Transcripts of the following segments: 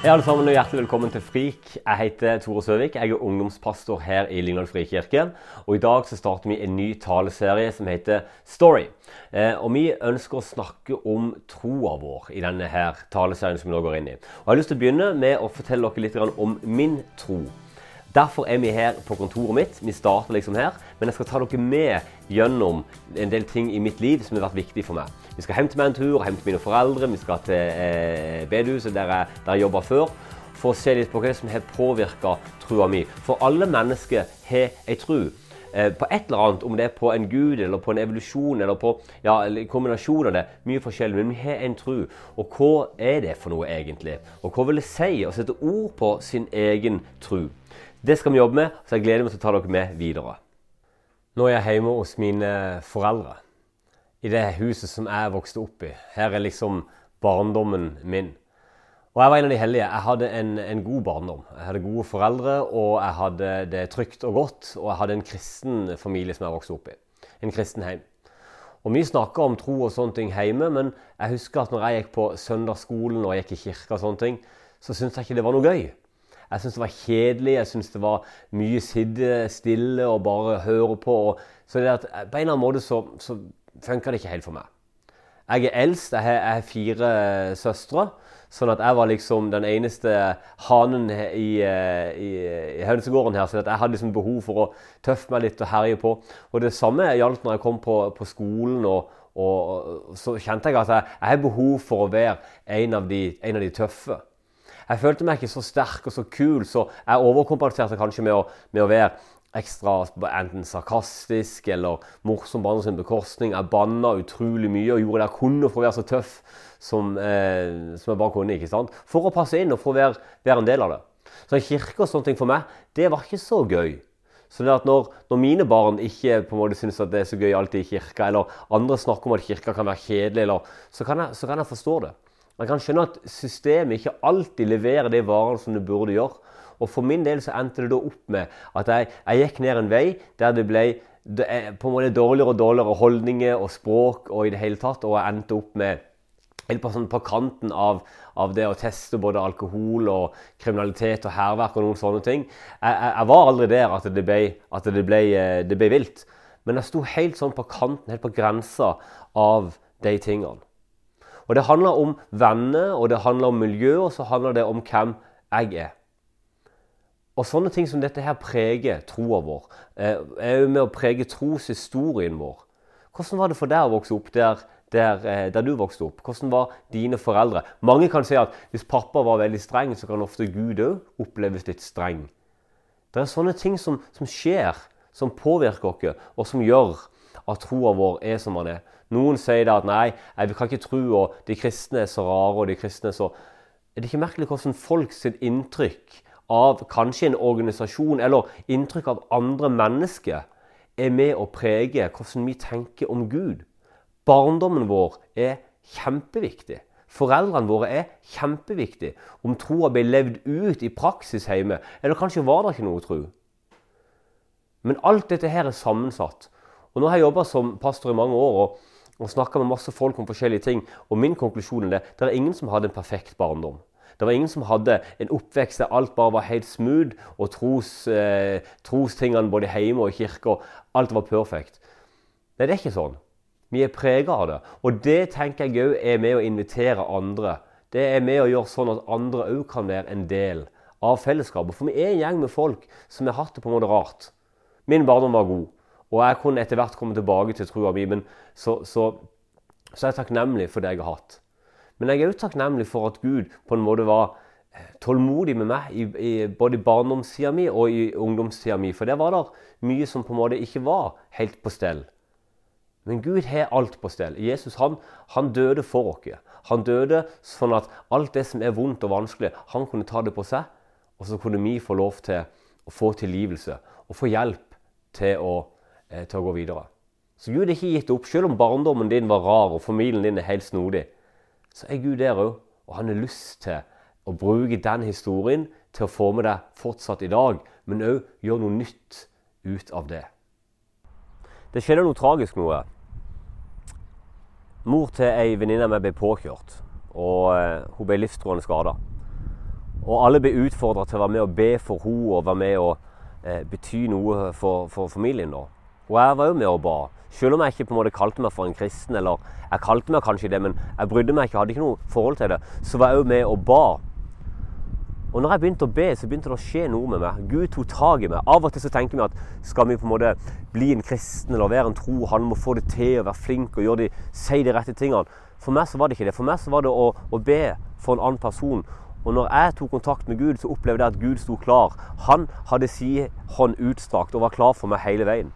Hei alle sammen og Hjertelig velkommen til Frik. Jeg heter Tore Søvik. Jeg er ungdomspastor her i Lyngdal frikirke. Og I dag så starter vi en ny taleserie som heter Story. Eh, og Vi ønsker å snakke om troa vår i denne her taleserien som vi nå går inn i. Og Jeg har lyst til å begynne med å fortelle dere litt om min tro. Derfor er vi her på kontoret mitt. Vi starter liksom her. Men jeg skal ta dere med gjennom en del ting i mitt liv som har vært viktig for meg. Vi skal hjem til meg en tur, hjem til mine foreldre, vi skal til eh, bedehuset der jeg, der jeg jobba før. For å se litt på hva som har påvirka trua mi. For alle mennesker har ei tru. Eh, på et eller annet, om det er på en gud eller på en evolusjon eller på ja, kombinasjon av det. Mye forskjellig, men vi har en tru. Og hva er det for noe egentlig? Og hva vil det si å sette ord på sin egen tru? Det skal vi jobbe med, så jeg gleder meg til å ta dere med videre. Nå er jeg hjemme hos mine foreldre. I det huset som jeg vokste opp i. Her er liksom barndommen min. Og jeg var en av de heldige. Jeg hadde en, en, god barndom. Jeg hadde gode foreldre, og jeg hadde det trygt og godt. Og jeg hadde en kristen familie som jeg vokste opp i. En kristen heim. Og Vi snakker om tro og sånne ting hjemme, men jeg husker at når jeg gikk på søndagsskolen og jeg gikk i kirka, og sånne ting, så syntes jeg ikke det var noe gøy. Jeg syntes det var kjedelig, jeg syntes det var mye sitte stille og bare høre på. så det at på en eller annen måte så, så funka det ikke helt for meg. Jeg er eldst, jeg har, jeg har fire søstre. Sånn at jeg var liksom den eneste hanen i, i, i hønsegården her. Så jeg hadde liksom behov for å tøffe meg litt og herje på. Og det samme gjaldt når jeg kom på, på skolen. Og, og, så kjente jeg at jeg, jeg har behov for å være en av de, en av de tøffe. Jeg følte meg ikke så sterk og så kul, så jeg overkompenserte kanskje med å, med å være ekstra enten sarkastisk eller morsom på sin bekostning. Jeg banna utrolig mye og gjorde det jeg kunne for å være så tøff som, eh, som jeg bare kunne. ikke sant? For å passe inn og for å være, være en del av det. Så en kirke og sånne ting for meg, det var ikke så gøy. Så det at når, når, mine barn ikke på en måte syns at det er så gøy alltid i kirka, eller andre snakker om at kirka kan være kjedelig, eller, så, kan jeg, så kan jeg forstå det. Man kan skjønne at systemet ikke alltid leverer de varene som det burde gjøre. Og For min del så endte det da opp med at jeg, jeg gikk ned en vei der det ble det på en måte dårligere og dårligere holdninger og språk og i det hele tatt. Og jeg endte opp med helt på, sånn, på kanten av, av, det å teste både alkohol og kriminalitet og hærverk og noen sånne ting. Jeg, jeg, jeg, var aldri der at det ble, at det ble, eh, det ble vilt. Men jeg sto helt sånn på kanten, helt på grensa av de tingene. Og Det handler om venner, og det handler om miljø, og så handler det om hvem jeg er. Og Sånne ting som dette her preger troa vår. Eh, er jo med å prege troshistorien vår. Hvordan var det for deg å vokse opp der, der, eh, der, du vokste opp? Hvordan var dine foreldre? Mange kan si at hvis pappa var veldig streng, så kan ofte Gud òg oppleves litt streng. Det er sånne ting som, som skjer, som påvirker oss, og som gjør at troa vår er som den er. Noen sier da at nei, jeg kan ikke tro, og de kristne er så rare, og de kristne er så Er det ikke merkelig hvordan folk sitt inntrykk av kanskje en organisasjon, eller inntrykk av andre mennesker, er med å prege hvordan vi tenker om Gud? Barndommen vår er kjempeviktig. Foreldrene våre er kjempeviktige. Om troa ble levd ut i praksis hjemme, eller kanskje var det ikke noe tro. Men alt dette her er sammensatt. Og Nå har jeg jobba som pastor i mange år og, og snakka med masse folk om forskjellige ting. Og min konklusjon er det det er ingen som hadde en perfekt barndom. Det var ingen som hadde en oppvekst der alt bare var helt smooth, og tros, eh, trostingene både hjemme og i kirka Alt var perfekt. Nei, det er ikke sånn. Vi er prega av det. Og det tenker jeg òg er med å invitere andre. Det er med å gjøre sånn at andre òg kan være en del av fellesskapet. For vi er en gjeng med folk som har hatt det på en måte rart. Min barndom var god. Og jeg kunne etter hvert komme tilbake til trua mi, men så, så, så, er jeg takknemlig for det jeg har hatt. Men jeg er også takknemlig for at Gud på en måte var eh, tålmodig med meg i, i, både i barndomstida mi og i ungdomstida mi. For der var det mye som på en måte ikke var helt på stell. Men Gud har alt på stell. Jesus han, han døde for oss. Han døde sånn at alt det som er vondt og vanskelig, han kunne ta det på seg. Og så kunne vi få lov til å få tilgivelse og få hjelp til å til å gå videre. Så Gud er ikke gitt opp. Selv om barndommen din var rar og familien din er helt snodig, så er Gud der òg. Og han har lyst til å bruke den historien til å med deg fortsatt i dag, men òg gjøre noe nytt ut av det. Det skjedde noe tragisk noe. Mor til ei venninne av meg ble påkjørt, og eh, hun ble livstruende skada. Og alle ble utfordra til å være med og be for henne og være med og eh, bety noe for, for familien. da. Og jeg var jo med og ba. Selv om jeg ikke på en måte kalte meg for en kristen, eller jeg kalte meg kanskje det, men jeg brydde meg ikke, hadde ikke noe forhold til det, så var jeg jo med og ba. Og når jeg begynte å be, så begynte det å skje noe med meg. Gud tok tak i meg. Av og til så tenker vi at skal vi på en måte bli en kristen eller være en tro, han må få det til å være flink og gjøre de, si de rette tingene. For meg så var det ikke det. For meg så var det å, å be for en annen person. Og når jeg tok kontakt med Gud, så opplevde jeg at Gud sto klar. Han hadde sin hånd utstrakt og var klar for meg hele veien.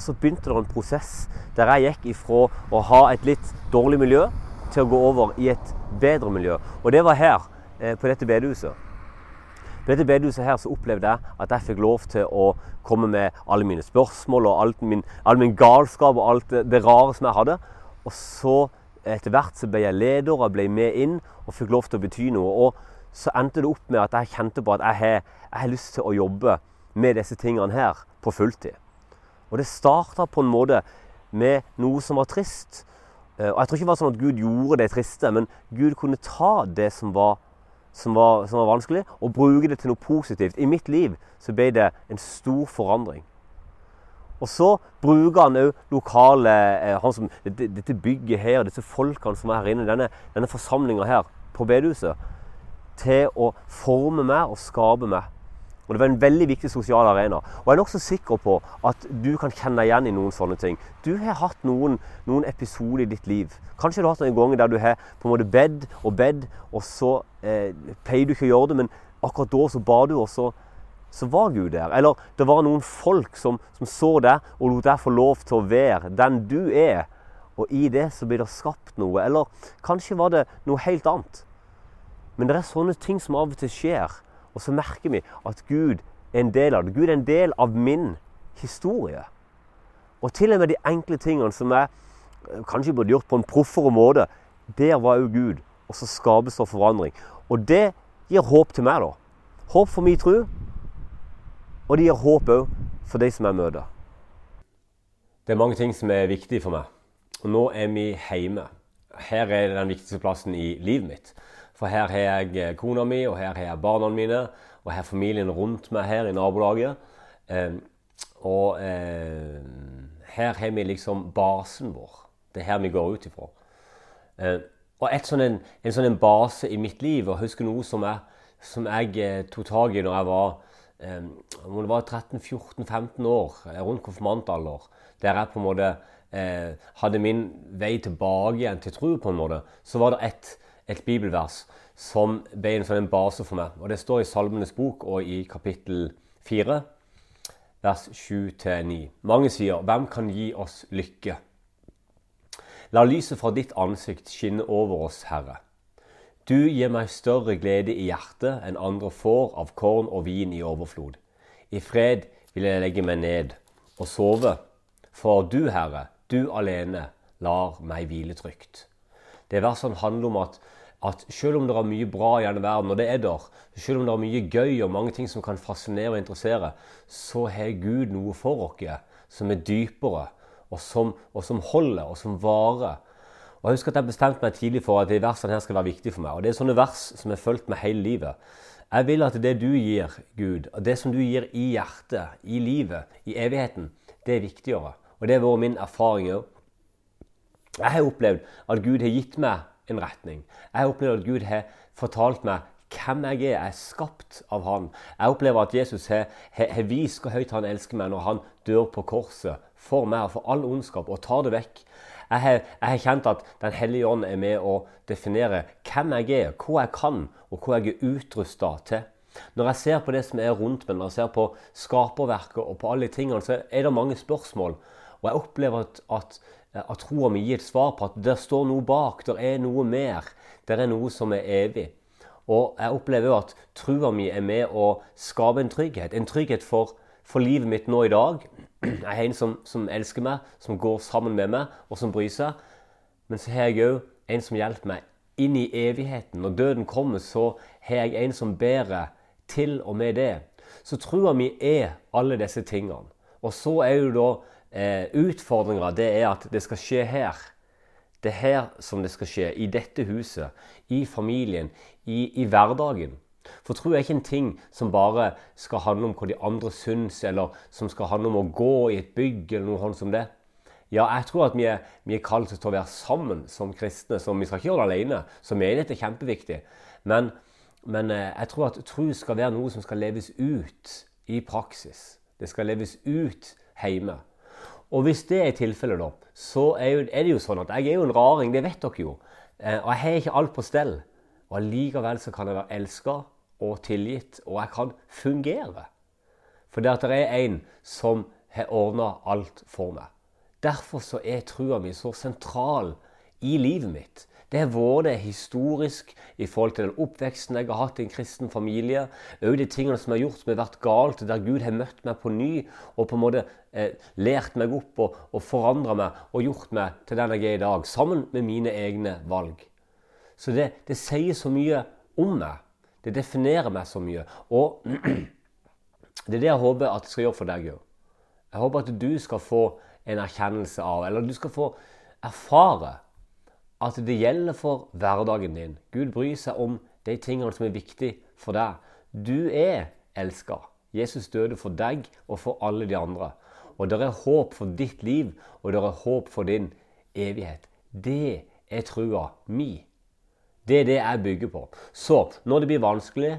Og så begynte det en prosess der jeg gikk ifra å ha et litt dårlig miljø til å gå over i et bedre miljø. Og det var her Eh, på dette bedehuset. På dette bedehuset her så opplevde jeg at jeg fikk lov til å komme med alle mine spørsmål og alt min, all min galskap og alt det, rare som jeg hadde. Og så etter hvert så ble jeg leder og ble med inn og fikk lov til å bety noe. Og så endte det opp med at jeg kjente på at jeg har, jeg har lyst til å jobbe med disse tingene her på fulltid. Og det starta på en måte med noe som var trist. Eh, og jeg tror ikke det var sånn at Gud gjorde det triste, men Gud kunne ta det som var som var, som var, vanskelig, og bruke det til noe positivt. I mitt liv så ble det en stor forandring. Og så bruker han òg lokale eh, han som, dette, bygget her, disse folkene som er her inne, denne, denne forsamlinga her på bedehuset, til å forme meg og skape meg. Og Det var en veldig viktig sosial arena. Og Jeg er nokså sikker på at du kan kjenne deg igjen i noen sånne ting. Du har hatt noen, noen episoder i ditt liv. Kanskje du har hatt noen ganger der du har på en måte bedt og bedt, og så eh, pleier du ikke å gjøre det, men akkurat da så ba du, og så, så var Gud der. Eller det var noen folk som, som så deg og lot deg få lov til å være den du er. Og i det så blir det skapt noe. Eller kanskje var det noe helt annet. Men det er sånne ting som av og til skjer og så merker vi at Gud er en del av det. Gud er en del av min historie. Og til og med de enkle tingene som jeg eh, kanskje burde gjort på en proffere måte, der var òg Gud. Og så skapes det forandring. Og det gir håp til meg, da. Håp for min tro. Og det gir håp òg for de som jeg møter. Det er mange ting som er viktige for meg. Og nå er vi hjemme. Her er den viktigste plassen i livet mitt. For her har jeg eh, kona mi, og her har jeg barna mine, og her har familien rundt meg her i nabolaget. Eh, og eh, her har vi liksom basen vår. Det er her vi går ut ifra. Eh, og sånn en, en, sånn base i mitt liv, og husker noe som jeg, som jeg eh, tok tak i når jeg var eh, om det var 13-14-15 år, rundt konfirmantalder, der jeg på en måte hadde min vei tilbake igjen til tro, på en måte, så var det ett et bibelvers som ble en sånn base for meg. Og Det står i Salmenes bok og i kapittel 4, vers 7-9. Mange sier, 'Hvem kan gi oss lykke?' La lyset fra ditt ansikt skinne over oss, Herre. Du gir meg større glede i hjertet enn andre får av korn og vin i overflod. I fred vil jeg legge meg ned og sove, for du, Herre, du alene, lar meg hvile trygt. Det versene handler om at at selv om det er mye bra i denne verden, og det er der, selv om det er mye gøy og mange ting som kan fascinere og interessere, så har Gud noe for oss som er dypere, og som, og som holder, og som varer. Og Jeg husker at jeg bestemte meg tidlig for at de versene her skal være viktige for meg. Og Det er sånne vers som har fulgt meg hele livet. Jeg vil at det du gir, Gud, og det som du gir i hjertet, i livet, i evigheten, det er viktigere. Og det har vært min erfaring òg. Jeg har opplevd at Gud har gitt meg en retning. Jeg opplever at Gud har fortalt meg hvem jeg er. Jeg er skapt av Han. Jeg opplever at Jesus har, har, har vist hvor høyt han elsker meg når han dør på korset for meg og for all ondskap og tar det vekk. Jeg har, jeg har, kjent at Den hellige ånd er med å definere hvem jeg er, hva jeg kan, og hva jeg er utrusta til. Når jeg ser på det som er rundt meg, når jeg ser på skaperverket og på alle tingene, så er det mange spørsmål. Og jeg opplever at, at at troa mi gir et svar på at det står noe bak, det er noe mer. Det er noe som er evig. Og jeg opplever at troa mi er med å skape en trygghet. En trygghet for, for livet mitt nå i dag. Jeg har en som, som, elsker meg, som går sammen med meg, og som bryr seg. Men så har jeg òg en som hjelper meg inn i evigheten. Når døden kommer, så har jeg en som bærer til og med det. Så troa mi er alle disse tingene. Og så er jo da eh, utfordringa er at det skal skje her. Det er her som det skal skje. I dette huset. I familien. I, i hverdagen. For tro er ikke en ting som bare skal handle om hva de andre syns, eller som skal handle om å gå i et bygg eller noe sånt som det. Ja, jeg tror at vi er, vi er kalt til å være sammen som kristne. så Vi skal ikke gjøre det alene. Så menighet er kjempeviktig. Men, men eh, jeg tror at tro skal være noe som skal leves ut i praksis. Det skal leves ut hjemme. Og hvis det er tilfellet, da, så er, det jo sånn at jeg er jo en raring. Det vet dere jo. Eh, og jeg har ikke alt på stell. Og allikevel så kan jeg være elska og tilgitt, og jeg kan fungere. For det at det er en som har ordna alt for meg. Derfor så er trua mi så sentral i livet mitt. Det har vært det historisk i forhold til den oppveksten jeg har hatt i en kristen familie. Òg de tingene som har gjort som har vært galt, der Gud har møtt meg på ny og på en måte eh, lært meg opp og, og forandra meg og gjort meg til den jeg er i dag, sammen med mine egne valg. Så det, det sier så mye om meg. Det definerer meg så mye. Og det er det jeg håper at jeg skal gjøre for deg òg. Jeg håper at du skal få en erkjennelse av, eller du skal få erfare at det gjelder for hverdagen din. Gud bryr seg om de tingene som er viktige for deg. Du er elska. Jesus døde for deg og for alle de andre. Og det er håp for ditt liv, og det er håp for din evighet. Det er trua mi. Det er det jeg bygger på. Så når det blir vanskelig,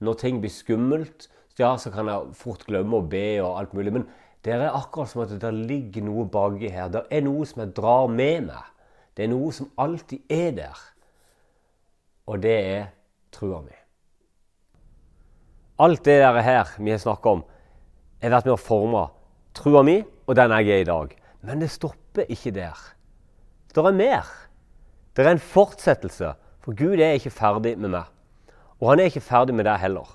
når ting blir skummelt, ja, så kan jeg fort glemme å be og alt mulig. Men det er akkurat som at det ligger noe baki her. Det er noe som jeg drar med meg. Det er noe som alltid er der. Og det er trua mi. Alt det der her vi har snakka om, har vært med å forme trua mi og den jeg er i dag. Men det stopper ikke der. Det er mer. Det er en fortsettelse. For Gud er ikke ferdig med meg. Og han er ikke ferdig med deg heller.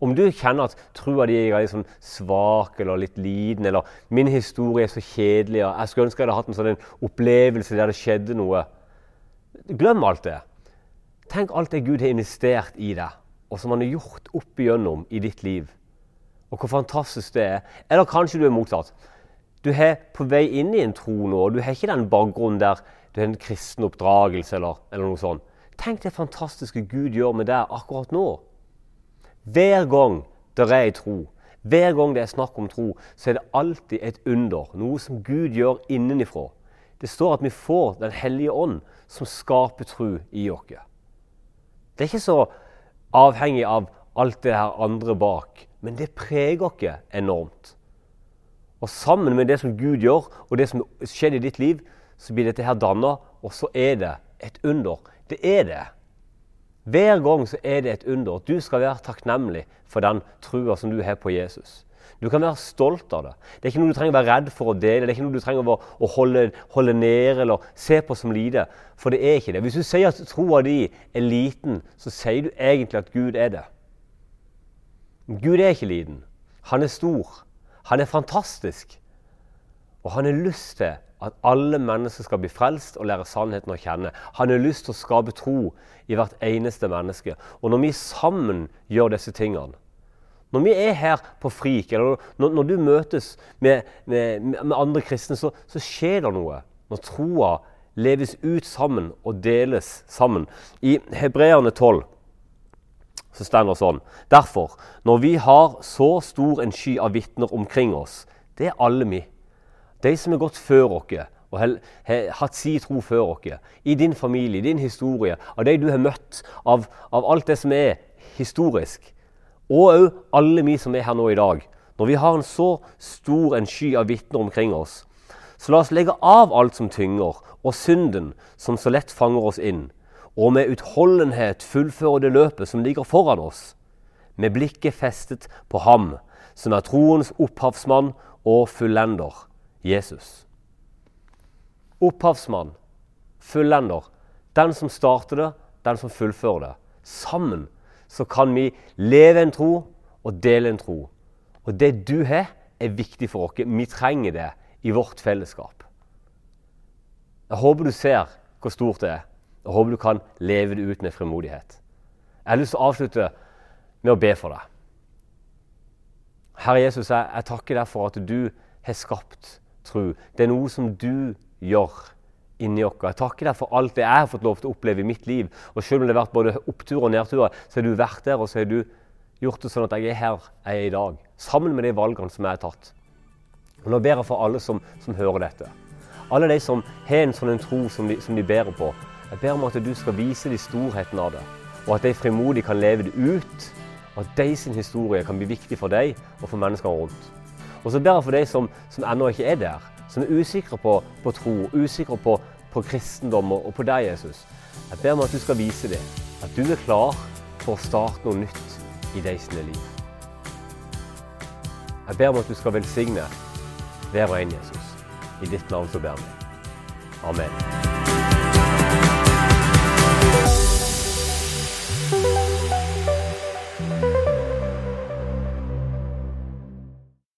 Om du kjenner at trua di er litt sånn svak eller litt liten, eller min historie er så kjedelig, og jeg skulle ønske jeg hadde hatt en sånn opplevelse der det skjedde noe Glem alt det. Tenk alt det Gud har investert i deg, og som han har gjort opp igjennom i ditt liv. Og hvor fantastisk det er. Eller kanskje du er motsatt. Du er på vei inn i en tro nå, og du har ikke den bakgrunnen der du har en kristen oppdragelse eller, eller noe sånt. Tenk det fantastiske Gud gjør med deg akkurat nå. Hver gang det er tro, hver gang det er snakk om tro, så er det alltid et under. Noe som Gud gjør innenifra. Det står at vi får Den hellige ånd, som skaper tro i oss. Det er ikke så avhengig av alt det her andre bak, men det preger oss enormt. Og sammen med det som Gud gjør, og det som skjedde i ditt liv, så blir dette her danna, og så er det et under. Det er det. Hver gang så er det et under. Du skal være takknemlig for den trua som du har på Jesus. Du kan være stolt av det. Det er ikke noe du trenger å være redd for å dele. Det er ikke noe du trenger å holde, holde nede eller se på som lite. For det er ikke det. Hvis du sier at troa di er liten, så sier du egentlig at Gud er det. Gud er ikke liten. Han er stor. Han er fantastisk. Og han har lyst til at alle mennesker skal bli frelst og lære sannheten å kjenne. Han har lyst til å skape tro i hvert eneste menneske. Og når vi sammen gjør disse tingene Når vi er her på Frik, eller når, når du møtes med, med, med andre kristne, så, så, skjer det noe. Når troa leves ut sammen og deles sammen. I Hebreerne 12 så står det sånn Derfor, når vi har så stor en sky av vitner omkring oss, det er alle vi de som har gått før oss og har, hatt si tro før oss, i din familie, i din historie, av de du har møtt, av, av alt det som er historisk, og òg alle vi som er her nå i dag. Når vi har en så stor en sky av vitner omkring oss, så la oss legge av alt som tynger, og synden som så lett fanger oss inn, og med utholdenhet fullføre det løpet som ligger foran oss, med blikket festet på Ham, som er troens opphavsmann og fullender Jesus. Opphavsmann, fullender. Den som starter det, den som fullfører det. Sammen så kan vi leve en tro og dele en tro. Og det du har, er viktig for oss. Vi trenger det i vårt fellesskap. Jeg håper du ser hvor stort det er. Jeg håper du kan leve det ut med frimodighet. Jeg har lyst til å avslutte med å be for deg. Herre Jesus, jeg, jeg takker deg for at du har skapt tro. Det er noe som du gjør inni oss. Jeg takker deg for alt det jeg har fått lov til å oppleve i mitt liv. Og selv om det har vært både oppturer og nedturer, så har du vært der, og så har du gjort det sånn at jeg er her jeg er i dag. Sammen med de valgene som jeg har tatt. Og Nå ber jeg for alle som, som hører dette. Alle de som har en sånn tro som de, som de bærer på. Jeg ber om at du skal vise de storheten av det, og at de frimodig kan leve det ut. Og at de sin historie kan bli viktig for deg og for menneskene rundt. Og så ber jeg for de som, som ennå ikke er der, som er usikre på, på tro, usikre på, på kristendom og, og på deg, Jesus. Jeg ber om at du skal vise dem at du er klar for å starte noe nytt i deres liv. Jeg ber om at du skal velsigne hver og en, Jesus. I ditt navn så ber vi. Amen.